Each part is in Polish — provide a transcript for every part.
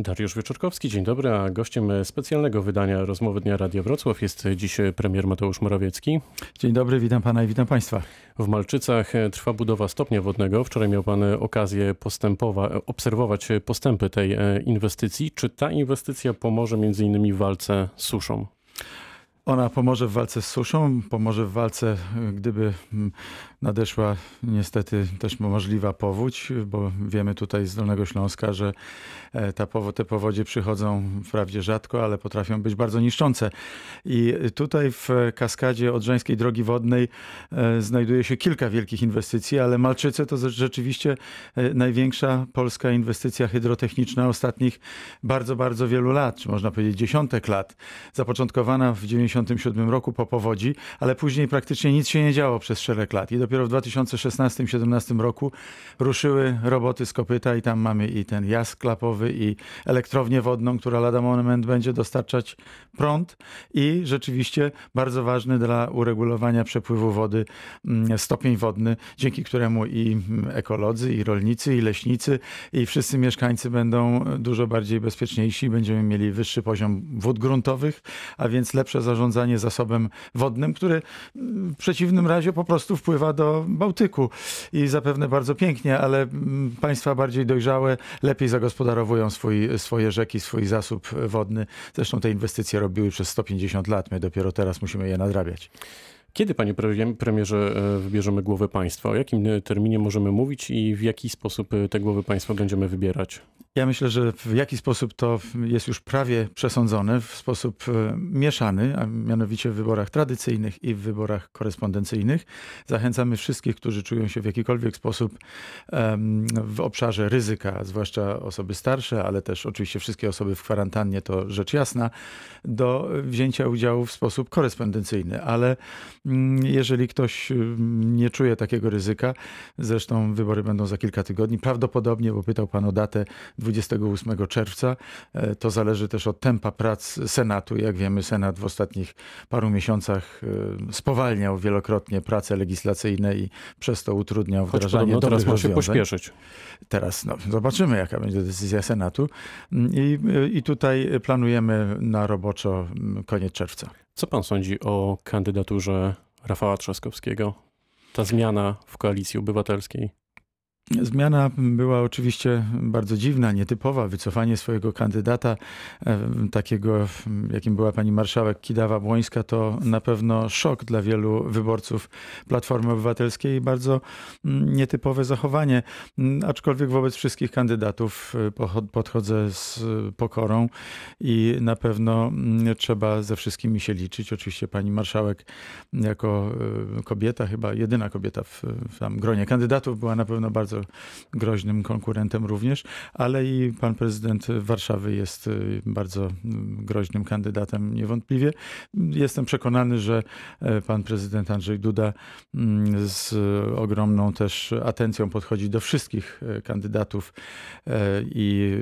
Dariusz Wieczorkowski, dzień dobry, a gościem specjalnego wydania Rozmowy Dnia Radia Wrocław jest dziś premier Mateusz Morawiecki. Dzień dobry, witam pana i witam państwa. W Malczycach trwa budowa stopnia wodnego. Wczoraj miał pan okazję obserwować postępy tej inwestycji. Czy ta inwestycja pomoże między innymi w walce z suszą? Ona pomoże w walce z suszą, pomoże w walce, gdyby mm, nadeszła niestety też możliwa powódź, bo wiemy tutaj z Dolnego Śląska, że e, ta powo te powodzie przychodzą wprawdzie rzadko, ale potrafią być bardzo niszczące. I tutaj w kaskadzie Odrzańskiej Drogi Wodnej e, znajduje się kilka wielkich inwestycji, ale Malczyce to rzeczywiście e, największa polska inwestycja hydrotechniczna ostatnich bardzo, bardzo wielu lat, czy można powiedzieć dziesiątek lat. Zapoczątkowana w 1997 roku po powodzi, ale później praktycznie nic się nie działo przez szereg lat. I dopiero w 2016-2017 roku ruszyły roboty z kopyta i tam mamy i ten jazd klapowy i elektrownię wodną, która lada moment będzie dostarczać prąd i rzeczywiście bardzo ważny dla uregulowania przepływu wody mm, stopień wodny, dzięki któremu i ekolodzy, i rolnicy, i leśnicy, i wszyscy mieszkańcy będą dużo bardziej bezpieczniejsi, będziemy mieli wyższy poziom wód gruntowych, a więc lepsze zarządzanie zasobem wodnym, który w przeciwnym razie po prostu wpływa do Bałtyku i zapewne bardzo pięknie, ale mm, państwa bardziej dojrzałe lepiej zagospodarowują swój, swoje rzeki, swój zasób wodny. Zresztą te inwestycje robiły przez 150 lat. My dopiero teraz musimy je nadrabiać. Kiedy, panie premierze, e, wybierzemy głowę państwa? O jakim e, terminie możemy mówić i w jaki sposób e, te głowy państwa będziemy wybierać? Ja myślę, że w jaki sposób to jest już prawie przesądzone, w sposób mieszany, a mianowicie w wyborach tradycyjnych i w wyborach korespondencyjnych. Zachęcamy wszystkich, którzy czują się w jakikolwiek sposób w obszarze ryzyka, zwłaszcza osoby starsze, ale też oczywiście wszystkie osoby w kwarantannie, to rzecz jasna, do wzięcia udziału w sposób korespondencyjny. Ale Mm, jeżeli ktoś mm, nie czuje takiego ryzyka, zresztą wybory będą za kilka tygodni, prawdopodobnie, bo pytał pan o datę 28 czerwca, e, to zależy też od tempa prac Senatu. Jak wiemy, Senat w ostatnich paru miesiącach e, spowalniał wielokrotnie prace legislacyjne i przez to utrudniał wdrażanie Choć teraz ma się pośpieszyć. Teraz no, zobaczymy, jaka będzie decyzja Senatu. Mm, I, I tutaj planujemy na roboczo koniec czerwca. Co pan sądzi o kandydaturze Rafała Trzaskowskiego? Ta zmiana w koalicji obywatelskiej? Zmiana była oczywiście bardzo dziwna, nietypowa. Wycofanie swojego kandydata, e, takiego jakim była pani marszałek Kidawa-Błońska, to na pewno szok dla wielu wyborców Platformy Obywatelskiej i bardzo mm, nietypowe zachowanie. Mm, aczkolwiek wobec wszystkich kandydatów e, podchodzę z pokorą i na pewno mm, trzeba ze wszystkimi się liczyć. Oczywiście pani marszałek jako e, kobieta, chyba jedyna kobieta w, w tam gronie kandydatów była na pewno bardzo groźnym konkurentem również, ale i pan prezydent Warszawy jest y, bardzo mm, groźnym kandydatem niewątpliwie. Jestem przekonany, że e, pan prezydent Andrzej Duda mm, z ogromną też atencją podchodzi do wszystkich kandydatów i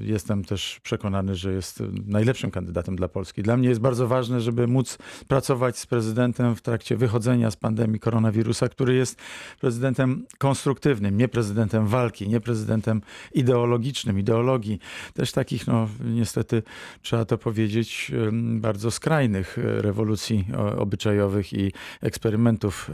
jestem też przekonany, że jest najlepszym kandydatem dla Polski. Dla mnie jest bardzo ważne, żeby móc pracować z prezydentem w trakcie wychodzenia z pandemii koronawirusa, który jest prezydentem konstruktywnym konstruktywnym, nie prezydentem walki, nie prezydentem ideologicznym, ideologii, też takich, no niestety trzeba to powiedzieć, bardzo skrajnych e, rewolucji obyczajowych i eksperymentów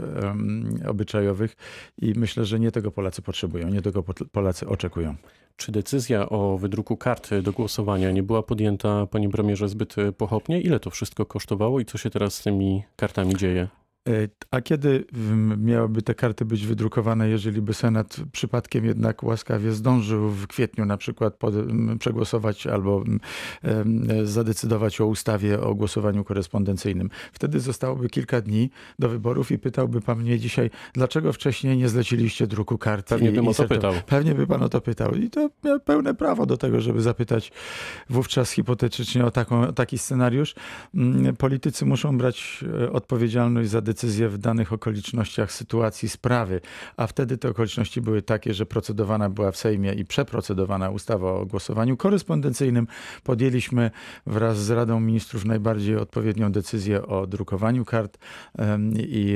obyczajowych i myślę, że nie tego Polacy potrzebują, nie tego Polacy oczekują. Czy decyzja o wydruku karty do głosowania nie była podjęta, panie premierze, zbyt pochopnie? Ile to wszystko kosztowało i co się teraz z tymi kartami dzieje? E, a kiedy miałyby te karty być wydrukowane, jeżeli by Senat przypadkiem jednak łaskawie zdążył w kwietniu na przykład pod, przegłosować albo zadecydować o ustawie o głosowaniu korespondencyjnym? Wtedy zostałoby kilka dni do wyborów i pytałby pan mnie dzisiaj, dlaczego wcześniej nie zleciliście druku kart? Pewnie bym o to pytał. Pewnie by pan o to pytał. I to miał pełne prawo do tego, żeby zapytać wówczas hipotetycznie o, taką, taki scenariusz. Mm, politycy muszą brać e, odpowiedzialność za decyzję decyzję w danych okolicznościach sytuacji sprawy, a wtedy te okoliczności były takie, że procedowana była w Sejmie i przeprocedowana ustawa o głosowaniu korespondencyjnym. Podjęliśmy wraz z Radą Ministrów najbardziej odpowiednią decyzję o drukowaniu kart i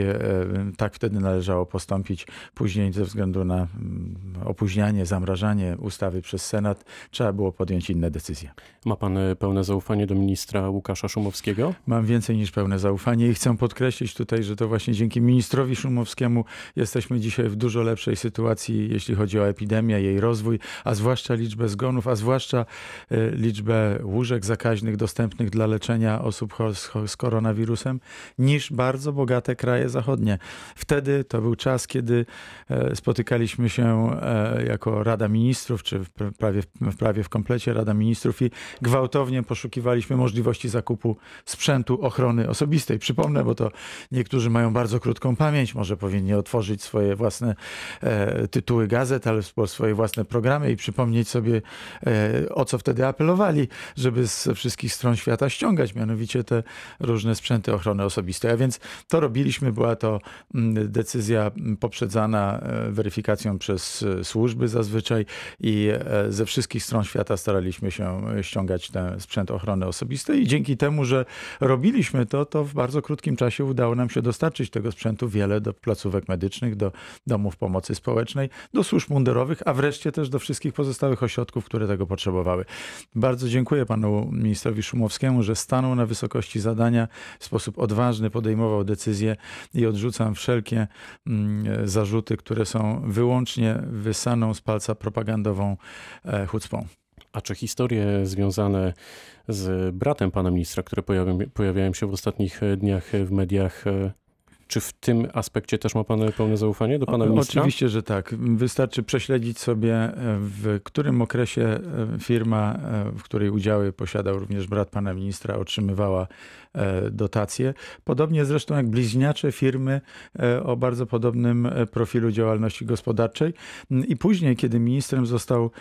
tak wtedy należało postąpić. Później ze względu na mm, opóźnianie, zamrażanie ustawy przez Senat trzeba było podjąć inne decyzje. Ma pan e, pełne zaufanie do ministra Łukasza Szumowskiego? Mam więcej niż pełne zaufanie i chcę podkreślić tutaj, że to właśnie dzięki ministrowi Szumowskiemu jesteśmy dzisiaj w dużo lepszej sytuacji, jeśli chodzi o epidemię, jej rozwój, a zwłaszcza liczbę zgonów, a zwłaszcza e, liczbę łóżek zakaźnych dostępnych dla leczenia osób z koronawirusem, niż bardzo bogate kraje zachodnie. Wtedy to był czas, kiedy e, spotykaliśmy się jako Rada Ministrów, czy prawie, prawie w komplecie Rada Ministrów i gwałtownie poszukiwaliśmy możliwości zakupu sprzętu ochrony osobistej. Przypomnę, bo to niektórzy mają bardzo krótką pamięć, może powinni otworzyć swoje własne e, tytuły gazet albo swoje własne programy i przypomnieć sobie, e, o co wtedy apelowali, żeby ze wszystkich stron świata ściągać, mianowicie te różne sprzęty ochrony osobistej. A więc to robiliśmy, była to mm, decyzja poprzedzana e, weryfikacją przez służby zazwyczaj i ze wszystkich stron świata staraliśmy się ściągać ten sprzęt ochrony osobistej i dzięki temu, że robiliśmy to, to w bardzo krótkim czasie udało nam się dostarczyć tego sprzętu wiele do placówek medycznych, do domów pomocy społecznej, do służb mundurowych, a wreszcie też do wszystkich pozostałych ośrodków, które tego potrzebowały. Bardzo dziękuję panu ministrowi Szumowskiemu, że stanął na wysokości zadania, w sposób odważny podejmował decyzje i odrzucam wszelkie mm, zarzuty, które są wyłącznie wysaną z palca propagandową e, chucpą. A czy historie związane z bratem pana ministra, które pojawiają, pojawiają się w ostatnich dniach w mediach, e, czy w tym aspekcie też ma pan pełne zaufanie do pana ministra? Oczywiście, że tak. Wystarczy prześledzić sobie, e, w którym okresie e, firma, w której udziały posiadał również brat pana ministra, otrzymywała dotacje. Podobnie zresztą jak bliźniacze firmy o bardzo podobnym profilu działalności gospodarczej. I później, kiedy ministrem został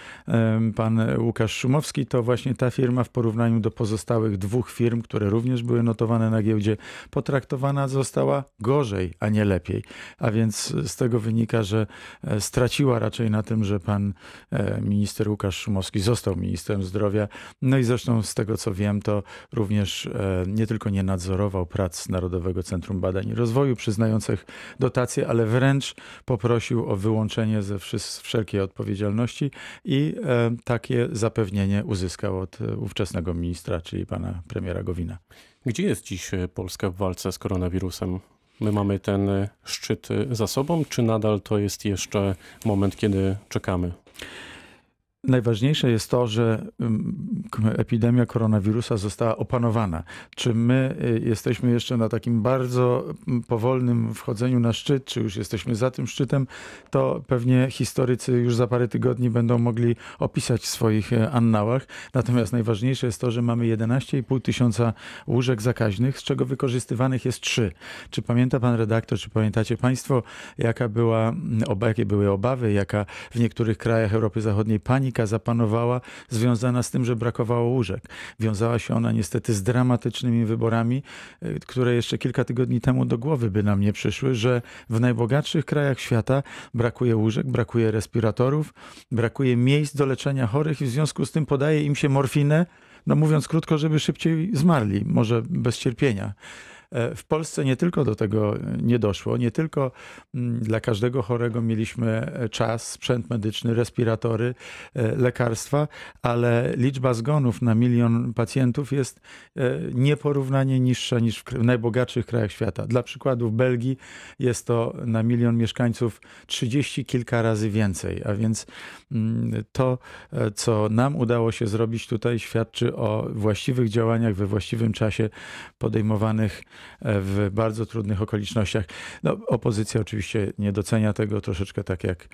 pan Łukasz Szumowski, to właśnie ta firma w porównaniu do pozostałych dwóch firm, które również były notowane na giełdzie, potraktowana została gorzej a nie lepiej. A więc z tego wynika, że e, straciła raczej na tym, że pan e, minister Łukasz Szumowski został ministrem zdrowia. No i zresztą z tego co wiem, to również e, nie tylko nie nadzorował prac Narodowego Centrum Badań i Rozwoju przyznających dotacje, ale wręcz poprosił o wyłączenie ze wszelkiej odpowiedzialności i takie zapewnienie uzyskał od ówczesnego ministra, czyli pana premiera Gowina. Gdzie jest dziś Polska w walce z koronawirusem? my mamy ten szczyt za sobą, czy nadal to jest jeszcze moment, kiedy czekamy? Najważniejsze jest to, że epidemia koronawirusa została opanowana. Czy my y, jesteśmy jeszcze na takim bardzo powolnym wchodzeniu na szczyt, czy już jesteśmy za tym szczytem, to pewnie historycy już za parę tygodni będą mogli opisać w swoich e, annałach. Natomiast najważniejsze jest to, że mamy 11,5 tysiąca łóżek zakaźnych, z czego wykorzystywanych jest trzy. Czy pamięta pan redaktor, czy pamiętacie państwo, jaka była, jakie były obawy, jaka w niektórych krajach Europy Zachodniej panika panika zapanowała związana z tym, że brakowało łóżek. Wiązała się ona niestety z dramatycznymi wyborami, y, które jeszcze kilka tygodni temu do głowy by nam nie przyszły, że w najbogatszych krajach świata brakuje łóżek, brakuje respiratorów, brakuje miejsc do leczenia chorych i w związku z tym podaje im się morfinę, no mówiąc krótko, żeby szybciej zmarli, może bez cierpienia. E, w Polsce nie tylko do tego nie doszło, nie tylko mm, dla każdego chorego mieliśmy e, czas, sprzęt medyczny, respiratory, e, lekarstwa, ale liczba zgonów na milion pacjentów jest nieporównanie niższa niż w najbogatszych krajach świata. Dla przykładu w Belgii jest to na milion mieszkańców 30 kilka razy więcej, a więc mm, to, co nam udało się zrobić tutaj, świadczy o właściwych działaniach we właściwym czasie podejmowanych w bardzo trudnych okolicznościach. No, opozycja oczywiście nie docenia tego, troszeczkę tak jak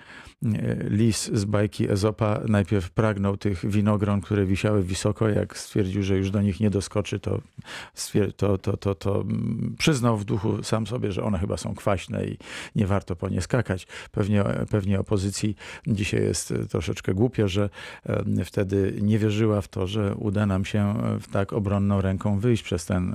e, lis z bajki Ezopa najpierw pragnął tych winogron, które wisiały wysoko, jak stwierdził, że już do nich nie doskoczy, to, to, to, to, to przyznał w duchu sam sobie, że one chyba są kwaśne i nie warto po nie skakać. Pewnie, pewnie opozycji dzisiaj jest troszeczkę głupio, że wtedy nie wierzyła w to, że uda nam się tak obronną ręką wyjść przez ten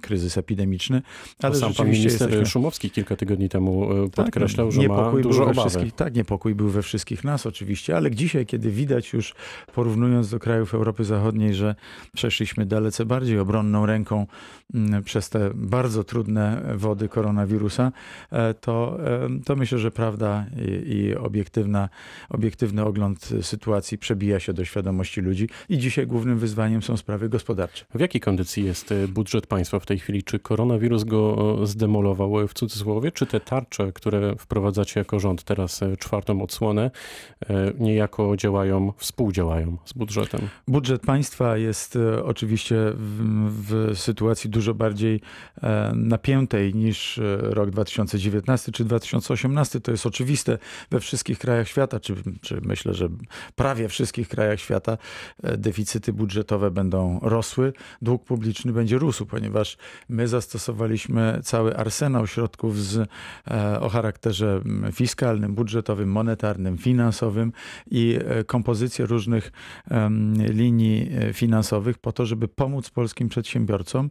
kryzys epidemiczny. Ale sam pan minister jesteśmy... Szumowski kilka tygodni temu tak, podkreślał, tak, że ma dużo obawy. Tak, niepokój był we wszystkich nas oczywiście, ale dzisiaj, kiedy widać już, porównując do krajów Europy Zachodniej, że przeszliśmy dalece bardziej obronną ręką mm, przez te bardzo trudne wody koronawirusa, e, to, e, to myślę, że prawda i, i obiektywna, obiektywny ogląd sytuacji przebija się do świadomości ludzi i dzisiaj głównym wyzwaniem są sprawy gospodarcze. W jakiej kondycji jest e, budżet państwa w tej chwili? Czy koronawirus go zdemolował w cudzysłowie, czy te tarcze, które wprowadzacie jako rząd teraz czwartą odsłonę, niejako działają, współdziałają z budżetem? Budżet państwa jest oczywiście w, w sytuacji dużo bardziej napiętej niż rok 2019 czy 2018. To jest oczywiste we wszystkich krajach świata, czy, czy myślę, że prawie wszystkich krajach świata e, deficyty budżetowe będą rosły, dług publiczny będzie rósł, ponieważ my zastosowaliśmy cały arsenał środków z, e, o charakterze fiskalnym, budżetowym, monetarnym, finansowym i e, kompozycję różnych linii finansowych po to, żeby pomóc polskim przedsiębiorcom,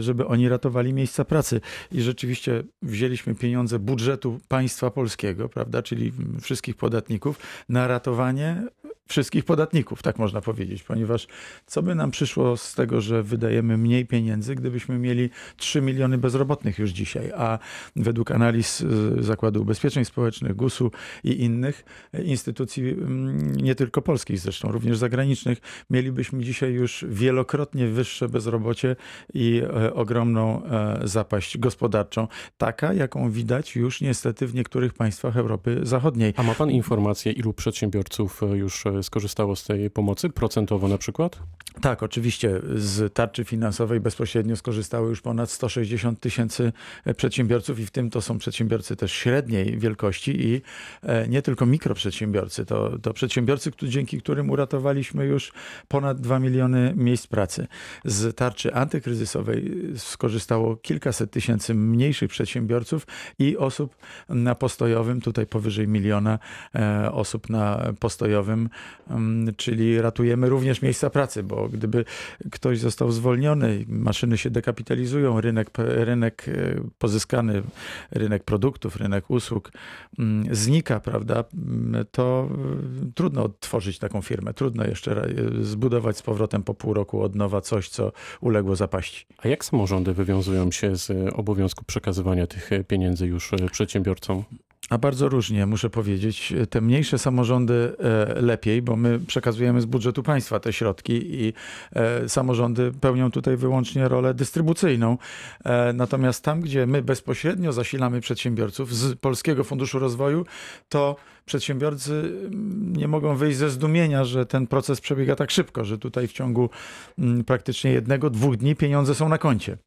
żeby oni ratowali miejsca pracy. I rzeczywiście wzięliśmy pieniądze budżetu państwa polskiego, prawda, czyli wszystkich podatników, na ratowanie wszystkich podatników, tak można powiedzieć, ponieważ co by nam przyszło z tego, że wydajemy mniej pieniędzy, gdybyśmy mieli 3 miliony bezrobotnych już dzisiaj, a według analiz y, Zakładu Ubezpieczeń Społecznych, GUS-u i innych instytucji, mm, nie tylko polskich zresztą, również zagranicznych, mielibyśmy dzisiaj już wielokrotnie wyższe bezrobocie i e, ogromną e, zapaść gospodarczą, taka jaką widać już niestety w niektórych państwach Europy Zachodniej. A ma pan informację, ilu przedsiębiorców e, już skorzystało z tej pomocy, procentowo na przykład? Tak, oczywiście z tarczy finansowej bezpośrednio skorzystało już ponad 160 tysięcy przedsiębiorców i w tym to są przedsiębiorcy też średniej wielkości i e, nie tylko mikroprzedsiębiorcy, to, to przedsiębiorcy, dzięki którym uratowaliśmy już ponad 2 miliony miejsc pracy. Z tarczy antykryzysowej skorzystało kilkaset tysięcy mniejszych przedsiębiorców i osób na postojowym, tutaj powyżej miliona e, osób na postojowym czyli ratujemy również miejsca pracy, bo gdyby ktoś został zwolniony, maszyny się dekapitalizują, rynek, rynek e, pozyskany, rynek produktów, rynek usług mm, znika, prawda, mm, to e, trudno odtworzyć taką firmę, trudno jeszcze zbudować z powrotem po pół roku od nowa coś, co uległo zapaści. A jak samorządy wywiązują się z obowiązku przekazywania tych pieniędzy już przedsiębiorcom? A bardzo różnie, muszę powiedzieć. Te mniejsze samorządy e, lepiej, bo my przekazujemy z budżetu państwa te środki i e, samorządy pełnią tutaj wyłącznie rolę dystrybucyjną. E, natomiast tam, gdzie my bezpośrednio zasilamy przedsiębiorców z Polskiego Funduszu Rozwoju, to przedsiębiorcy mm, nie mogą wyjść ze zdumienia, że ten proces przebiega tak szybko, że tutaj w ciągu mm, praktycznie jednego, dwóch dni pieniądze są na koncie.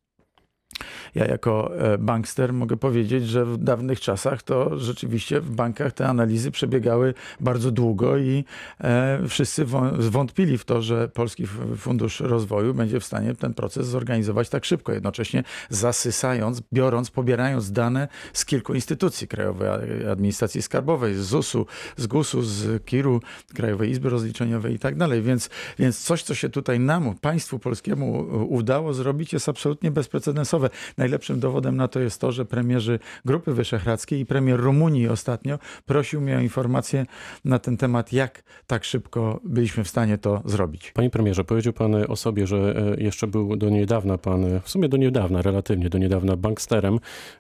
Ja jako e, bankster mogę powiedzieć, że w dawnych czasach to rzeczywiście w bankach te analizy przebiegały bardzo długo i e, wszyscy wątpili w to, że Polski Fundusz Rozwoju będzie w stanie ten proces zorganizować tak szybko, jednocześnie zasysając, biorąc, pobierając dane z kilku instytucji Krajowej Administracji Skarbowej, z ZUS-u, z GUS-u, z KIR-u, Krajowej Izby Rozliczeniowej i tak dalej. Więc, więc coś, co się tutaj nam, państwu polskiemu udało zrobić jest absolutnie bezprecedensowe. Najlepszym dowodem na to jest to, że premierzy Grupy Wyszehradzkiej i premier Rumunii ostatnio prosił mnie o informację na ten temat, jak tak szybko byliśmy w stanie to zrobić. Panie premierze, powiedział pan o sobie, że e, jeszcze był do niedawna pan, w sumie do niedawna, relatywnie do niedawna banksterem.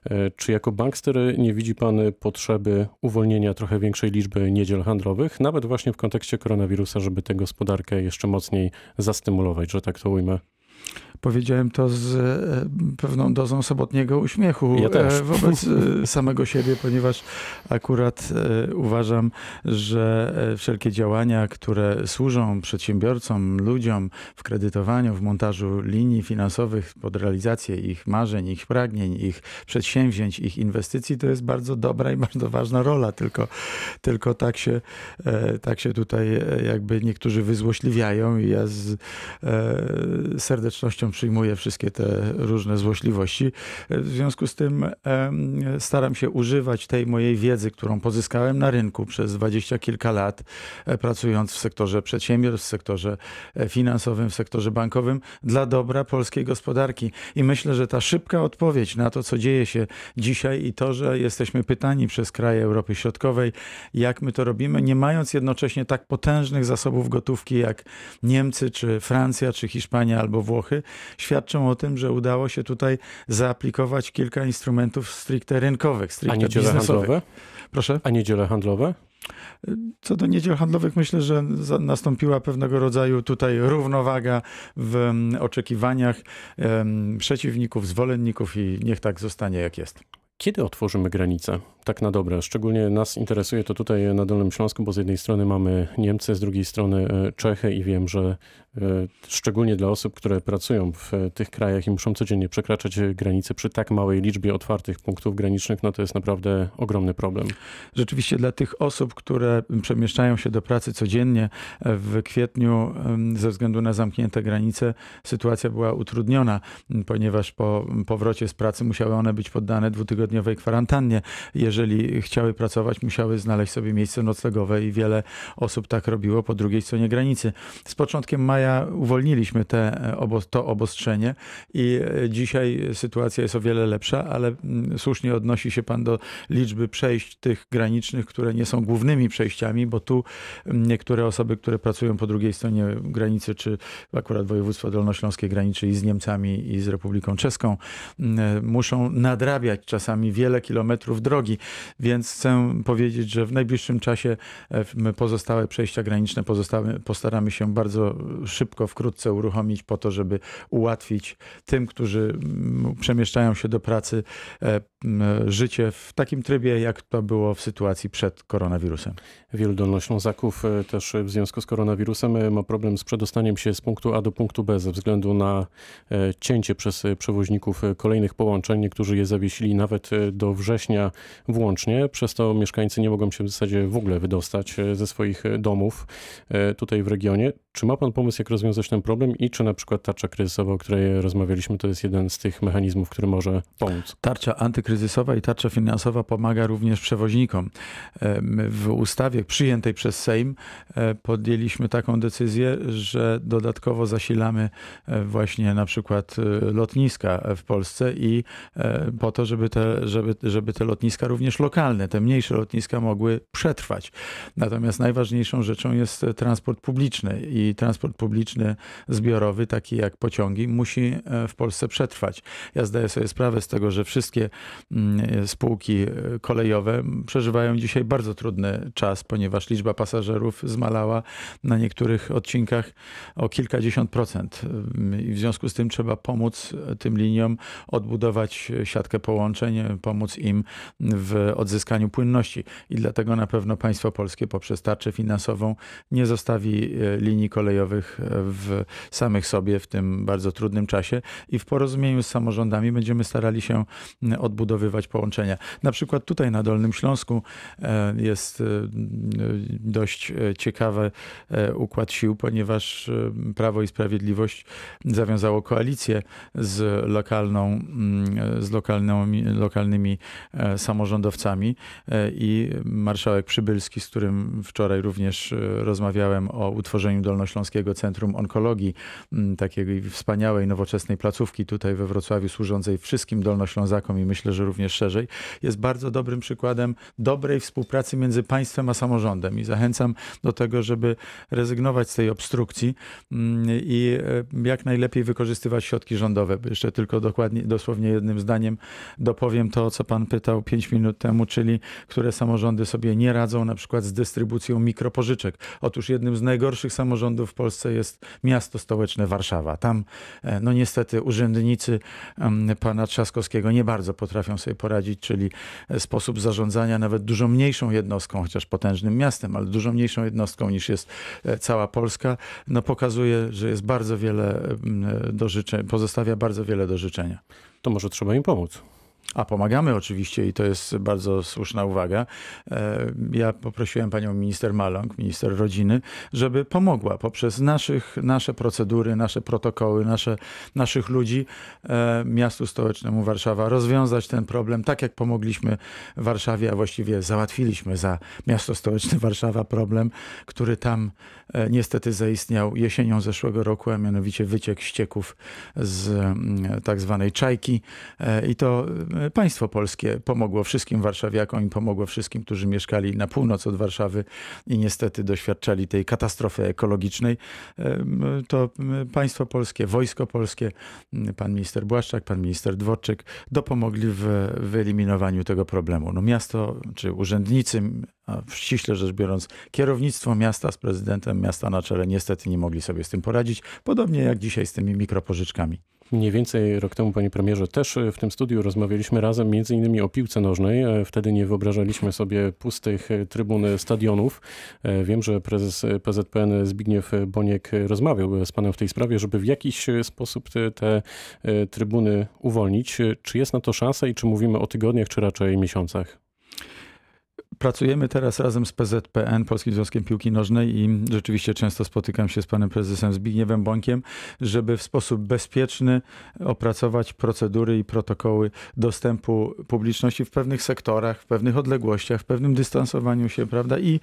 E, czy jako bankster nie widzi pan potrzeby uwolnienia trochę większej liczby niedziel handlowych, nawet właśnie w kontekście koronawirusa, żeby tę gospodarkę jeszcze mocniej zastymulować, że tak to ujmę? Powiedziałem to z e, pewną dozą sobotniego uśmiechu ja e, wobec e, samego siebie, ponieważ akurat uważam, że wszelkie działania, które służą przedsiębiorcom, ludziom w kredytowaniu, w montażu linii finansowych pod realizację ich marzeń, ich pragnień, ich przedsięwzięć, ich inwestycji, to jest bardzo dobra i bardzo ważna rola. Tylko, tylko tak, się, tak się tutaj jakby niektórzy wyzłośliwiają i ja z, serdecznie serdecznością przyjmuję wszystkie te różne złośliwości. W związku z tym staram się używać tej mojej wiedzy, którą pozyskałem na rynku przez dwadzieścia kilka lat, e, pracując w sektorze przedsiębiorstw, w sektorze e, finansowym, w sektorze bankowym, dla dobra polskiej gospodarki. I myślę, że ta szybka odpowiedź na to, co dzieje się dzisiaj i to, że jesteśmy pytani przez kraje Europy Środkowej, jak my to robimy, nie mając jednocześnie tak potężnych zasobów gotówki jak Niemcy, czy Francja, czy Hiszpania albo Włochy, świadczą o tym, że udało się tutaj zaaplikować kilka instrumentów stricte rynkowych, A stricte niedziele biznesowych. handlowe? Proszę. A niedziele handlowe? Co do niedziel handlowych, myślę, że nastąpiła pewnego rodzaju tutaj równowaga w em, oczekiwaniach przeciwników, zwolenników i niech tak zostanie jak jest. Kiedy otworzymy granice? Tak na dobre. Szczególnie nas interesuje to tutaj na Dolnym Śląsku, bo z jednej strony mamy Niemcy, z drugiej strony e, Czechy i wiem, że szczególnie dla osób, które pracują w e, tych krajach i muszą codziennie przekraczać e, granice przy tak małej liczbie otwartych punktów granicznych, no to jest naprawdę ogromny problem. Rzeczywiście dla tych osób, które przemieszczają się do pracy codziennie w kwietniu ze względu na zamknięte granice sytuacja była utrudniona, ponieważ po powrocie z pracy musiały one być poddane dwutygodniowej kwarantannie. Jeżeli chciały pracować, musiały znaleźć sobie miejsce noclegowe i wiele osób tak robiło po drugiej stronie granicy. Z początkiem maja uwolniliśmy te, e, to obostrzenie i e, dzisiaj sytuacja jest o wiele lepsza, ale mm, słusznie odnosi się pan do liczby przejść tych granicznych, które nie są głównymi przejściami, bo tu mm, niektóre osoby, które pracują po drugiej stronie granicy, czy akurat województwo dolnośląskie graniczy i z Niemcami i z Republiką Czeską, mm, muszą nadrabiać czasami wiele kilometrów drogi, więc chcę powiedzieć, że w najbliższym czasie e, pozostałe przejścia graniczne pozostałe, postaramy się bardzo szybko, wkrótce uruchomić po to, żeby ułatwić tym, którzy mm, przemieszczają się do pracy, e, życie w takim trybie, jak to było w sytuacji przed koronawirusem. Wielu dolnoślązaków e, też w związku z koronawirusem e, ma problem z przedostaniem się z punktu A do punktu B ze względu na e, cięcie przez e, przewoźników e, kolejnych połączeń. Niektórzy je zawiesili nawet e, do września włącznie. Przez to mieszkańcy nie mogą się w zasadzie w ogóle wydostać e, ze swoich e, domów e, tutaj w regionie. Czy ma pan pomysł, jak rozwiązać ten problem i czy na przykład tarcza kryzysowa, o której rozmawialiśmy, to jest jeden z tych mechanizmów, który może pomóc? Tarcza antykryzysowa i tarcza finansowa pomaga również przewoźnikom. W ustawie przyjętej przez Sejm e, podjęliśmy taką decyzję, że dodatkowo zasilamy e, właśnie na przykład e, lotniska w Polsce i po to, żeby te, żeby, żeby te lotniska również lokalne, te mniejsze lotniska mogły przetrwać. Natomiast najważniejszą rzeczą jest transport publiczny i transport publiczny zbiorowy, taki jak pociągi, musi w Polsce przetrwać. Ja zdaję sobie sprawę z tego, że wszystkie spółki e, kolejowe przeżywają dzisiaj bardzo trudny czas, ponieważ liczba pasażerów zmalała na niektórych odcinkach o kilkadziesiąt procent. I w związku z tym trzeba pomóc tym liniom odbudować siatkę połączeń, pomóc im w odzyskaniu płynności. I dlatego na pewno państwo polskie poprzez tarczę finansową nie zostawi e, linii kolejowych e, w samych sobie w tym bardzo trudnym czasie i w porozumieniu z samorządami będziemy starali się m, odbudowywać połączenia. Na przykład tutaj na Dolnym Śląsku e, jest e, dość e, ciekawy układ sił, ponieważ Prawo i Sprawiedliwość zawiązało koalicję z lokalną, z lokalnymi e, samorządowcami i marszałek Przybylski, z którym wczoraj również rozmawiałem o utworzeniu Dolnośląskiego Centrum Onkologii, takiej wspaniałej, nowoczesnej placówki tutaj we Wrocławiu, służącej wszystkim Dolnoślązakom i myślę, że również szerzej, jest bardzo dobrym przykładem dobrej współpracy między państwem a samorządem i zachęcam do tego, żeby rezygnować z tej obstrukcji mm, i e, jak najlepiej wykorzystywać środki rządowe. Jeszcze tylko dokładnie, dosłownie jednym zdaniem dopowiem to, co pan pytał pięć minut temu, czyli które samorządy sobie nie radzą na przykład z dystrybucją mikropożyczek. Otóż jednym z najgorszych samorządów w Polsce jest miasto stołeczne Warszawa. Tam e, no niestety urzędnicy em, pana Trzaskowskiego nie bardzo potrafią sobie poradzić, czyli e, sposób zarządzania nawet dużo mniejszą jednostką, chociaż potężnym miastem, ale dużo mniejszą jednostką niż jest e, cała Polska, no pokazuje, że jest bardzo wiele em, do życzenia, pozostawia bardzo wiele do życzenia. To może trzeba im pomóc. A pomagamy oczywiście i to jest bardzo słuszna uwaga. E, Ja poprosiłem panią minister Maląg, minister rodziny, żeby pomogła poprzez naszych, nasze procedury, nasze protokoły, nasze, naszych ludzi e, miastu stołecznemu Warszawa rozwiązać ten problem, tak jak pomogliśmy Warszawie, a właściwie załatwiliśmy za miasto stołeczne Warszawa problem, który tam e, niestety zaistniał jesienią zeszłego roku, a mianowicie wyciek ścieków z mm, tak zwanej czajki. I to państwo polskie pomogło wszystkim warszawiakom i pomogło wszystkim, którzy mieszkali na północ od Warszawy i niestety doświadczali tej katastrofy ekologicznej. E, To państwo polskie, wojsko polskie, pan minister Błaszczak, pan minister Dworczyk dopomogli w wyeliminowaniu tego problemu. No miasto czy urzędnicy, a ściśle rzecz biorąc kierownictwo miasta z prezydentem miasta na czele niestety nie mogli sobie z tym poradzić, podobnie jak dzisiaj z tymi mikropożyczkami. Mniej więcej rok temu, panie premierze, też e, w tym studiu rozmawialiśmy razem między innymi o piłce nożnej. E, Wtedy nie wyobrażaliśmy sobie pustych e, trybun stadionów. Wiem, że prezes PZPN Zbigniew Boniek rozmawiał z panem w tej sprawie, żeby w jakiś sposób te, te trybuny uwolnić. Czy jest na to szansa i czy mówimy o tygodniach, czy raczej miesiącach? Pracujemy teraz razem z PZPN, Polskim Związkiem Piłki Nożnej i rzeczywiście często spotykam się z panem prezesem Zbigniewem Bońkiem, żeby w sposób bezpieczny opracować procedury i protokoły dostępu publiczności w pewnych sektorach, w pewnych odległościach, w pewnym dystansowaniu się, prawda, i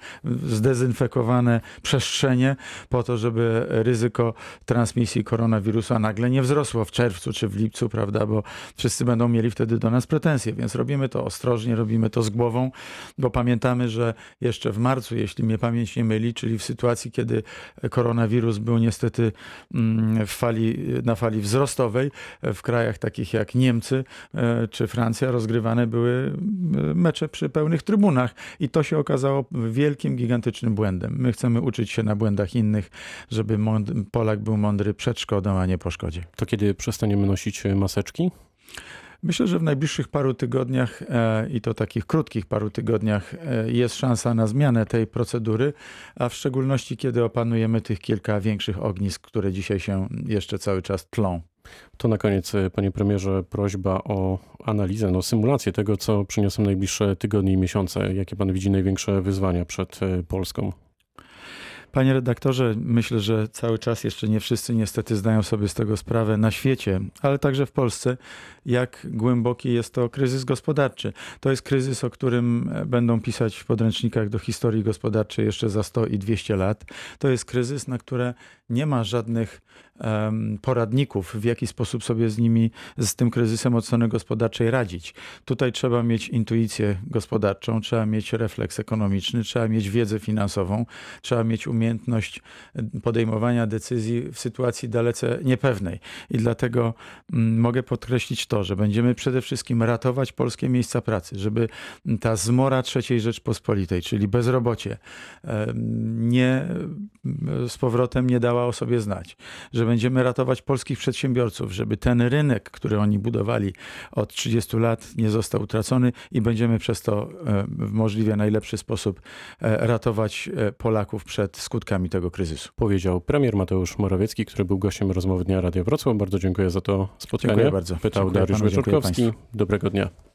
zdezynfekowane przestrzenie po to, żeby ryzyko transmisji koronawirusa nagle nie wzrosło w czerwcu czy w lipcu, prawda, bo wszyscy będą mieli wtedy do nas pretensje, więc robimy to ostrożnie, robimy to z głową, bo pamiętamy, że jeszcze w marcu, jeśli mnie pamięć nie myli, czyli w sytuacji, kiedy koronawirus był niestety mm, fali, na fali wzrostowej, w krajach takich jak Niemcy e, czy Francja rozgrywane były e, mecze przy pełnych trybunach i to się okazało wielkim, gigantycznym błędem. My chcemy uczyć się na błędach innych, żeby Polak był mądry przed szkodą, a nie po szkodzie. To kiedy przestaniemy nosić maseczki? Myślę, że w najbliższych paru tygodniach e, i to takich krótkich paru tygodniach e, jest szansa na zmianę tej procedury, a w szczególności kiedy opanujemy tych kilka większych ognisk, które dzisiaj się jeszcze cały czas tlą. To na koniec, e, panie premierze, prośba o analizę, no, symulację tego, co przyniosą najbliższe tygodnie i miesiące. Jakie pan widzi największe wyzwania przed Polską? Panie redaktorze, myślę, że cały czas jeszcze nie wszyscy niestety zdają sobie z tego sprawę na świecie, ale także w Polsce, jak głęboki jest to kryzys gospodarczy. To jest kryzys, o którym e, będą pisać w podręcznikach do historii gospodarczej jeszcze za 100 i 200 lat. To jest kryzys, na które nie ma żadnych em, poradników, w jaki sposób sobie z nimi, z tym kryzysem od strony gospodarczej radzić. Tutaj trzeba mieć intuicję gospodarczą, trzeba mieć refleks ekonomiczny, trzeba mieć wiedzę finansową, trzeba mieć umiejętność podejmowania decyzji w sytuacji dalece niepewnej. I dlatego mm, mogę podkreślić to, że będziemy przede wszystkim ratować polskie miejsca pracy, żeby ta zmora III Rzeczpospolitej, czyli bezrobocie, em, nie z powrotem nie dała o sobie znać, że będziemy ratować polskich przedsiębiorców, żeby ten rynek, który oni budowali od 30 lat, nie został utracony i będziemy przez to e, w możliwie najlepszy sposób e, ratować e, Polaków przed skutkami tego kryzysu. Powiedział premier Mateusz Morawiecki, który był gościem rozmowy Dnia Radia Wrocław. Bardzo dziękuję za to spotkanie. Dziękuję bardzo. Pytał Dziękuję Dariusz Wieczorkowski. Dobrego dnia.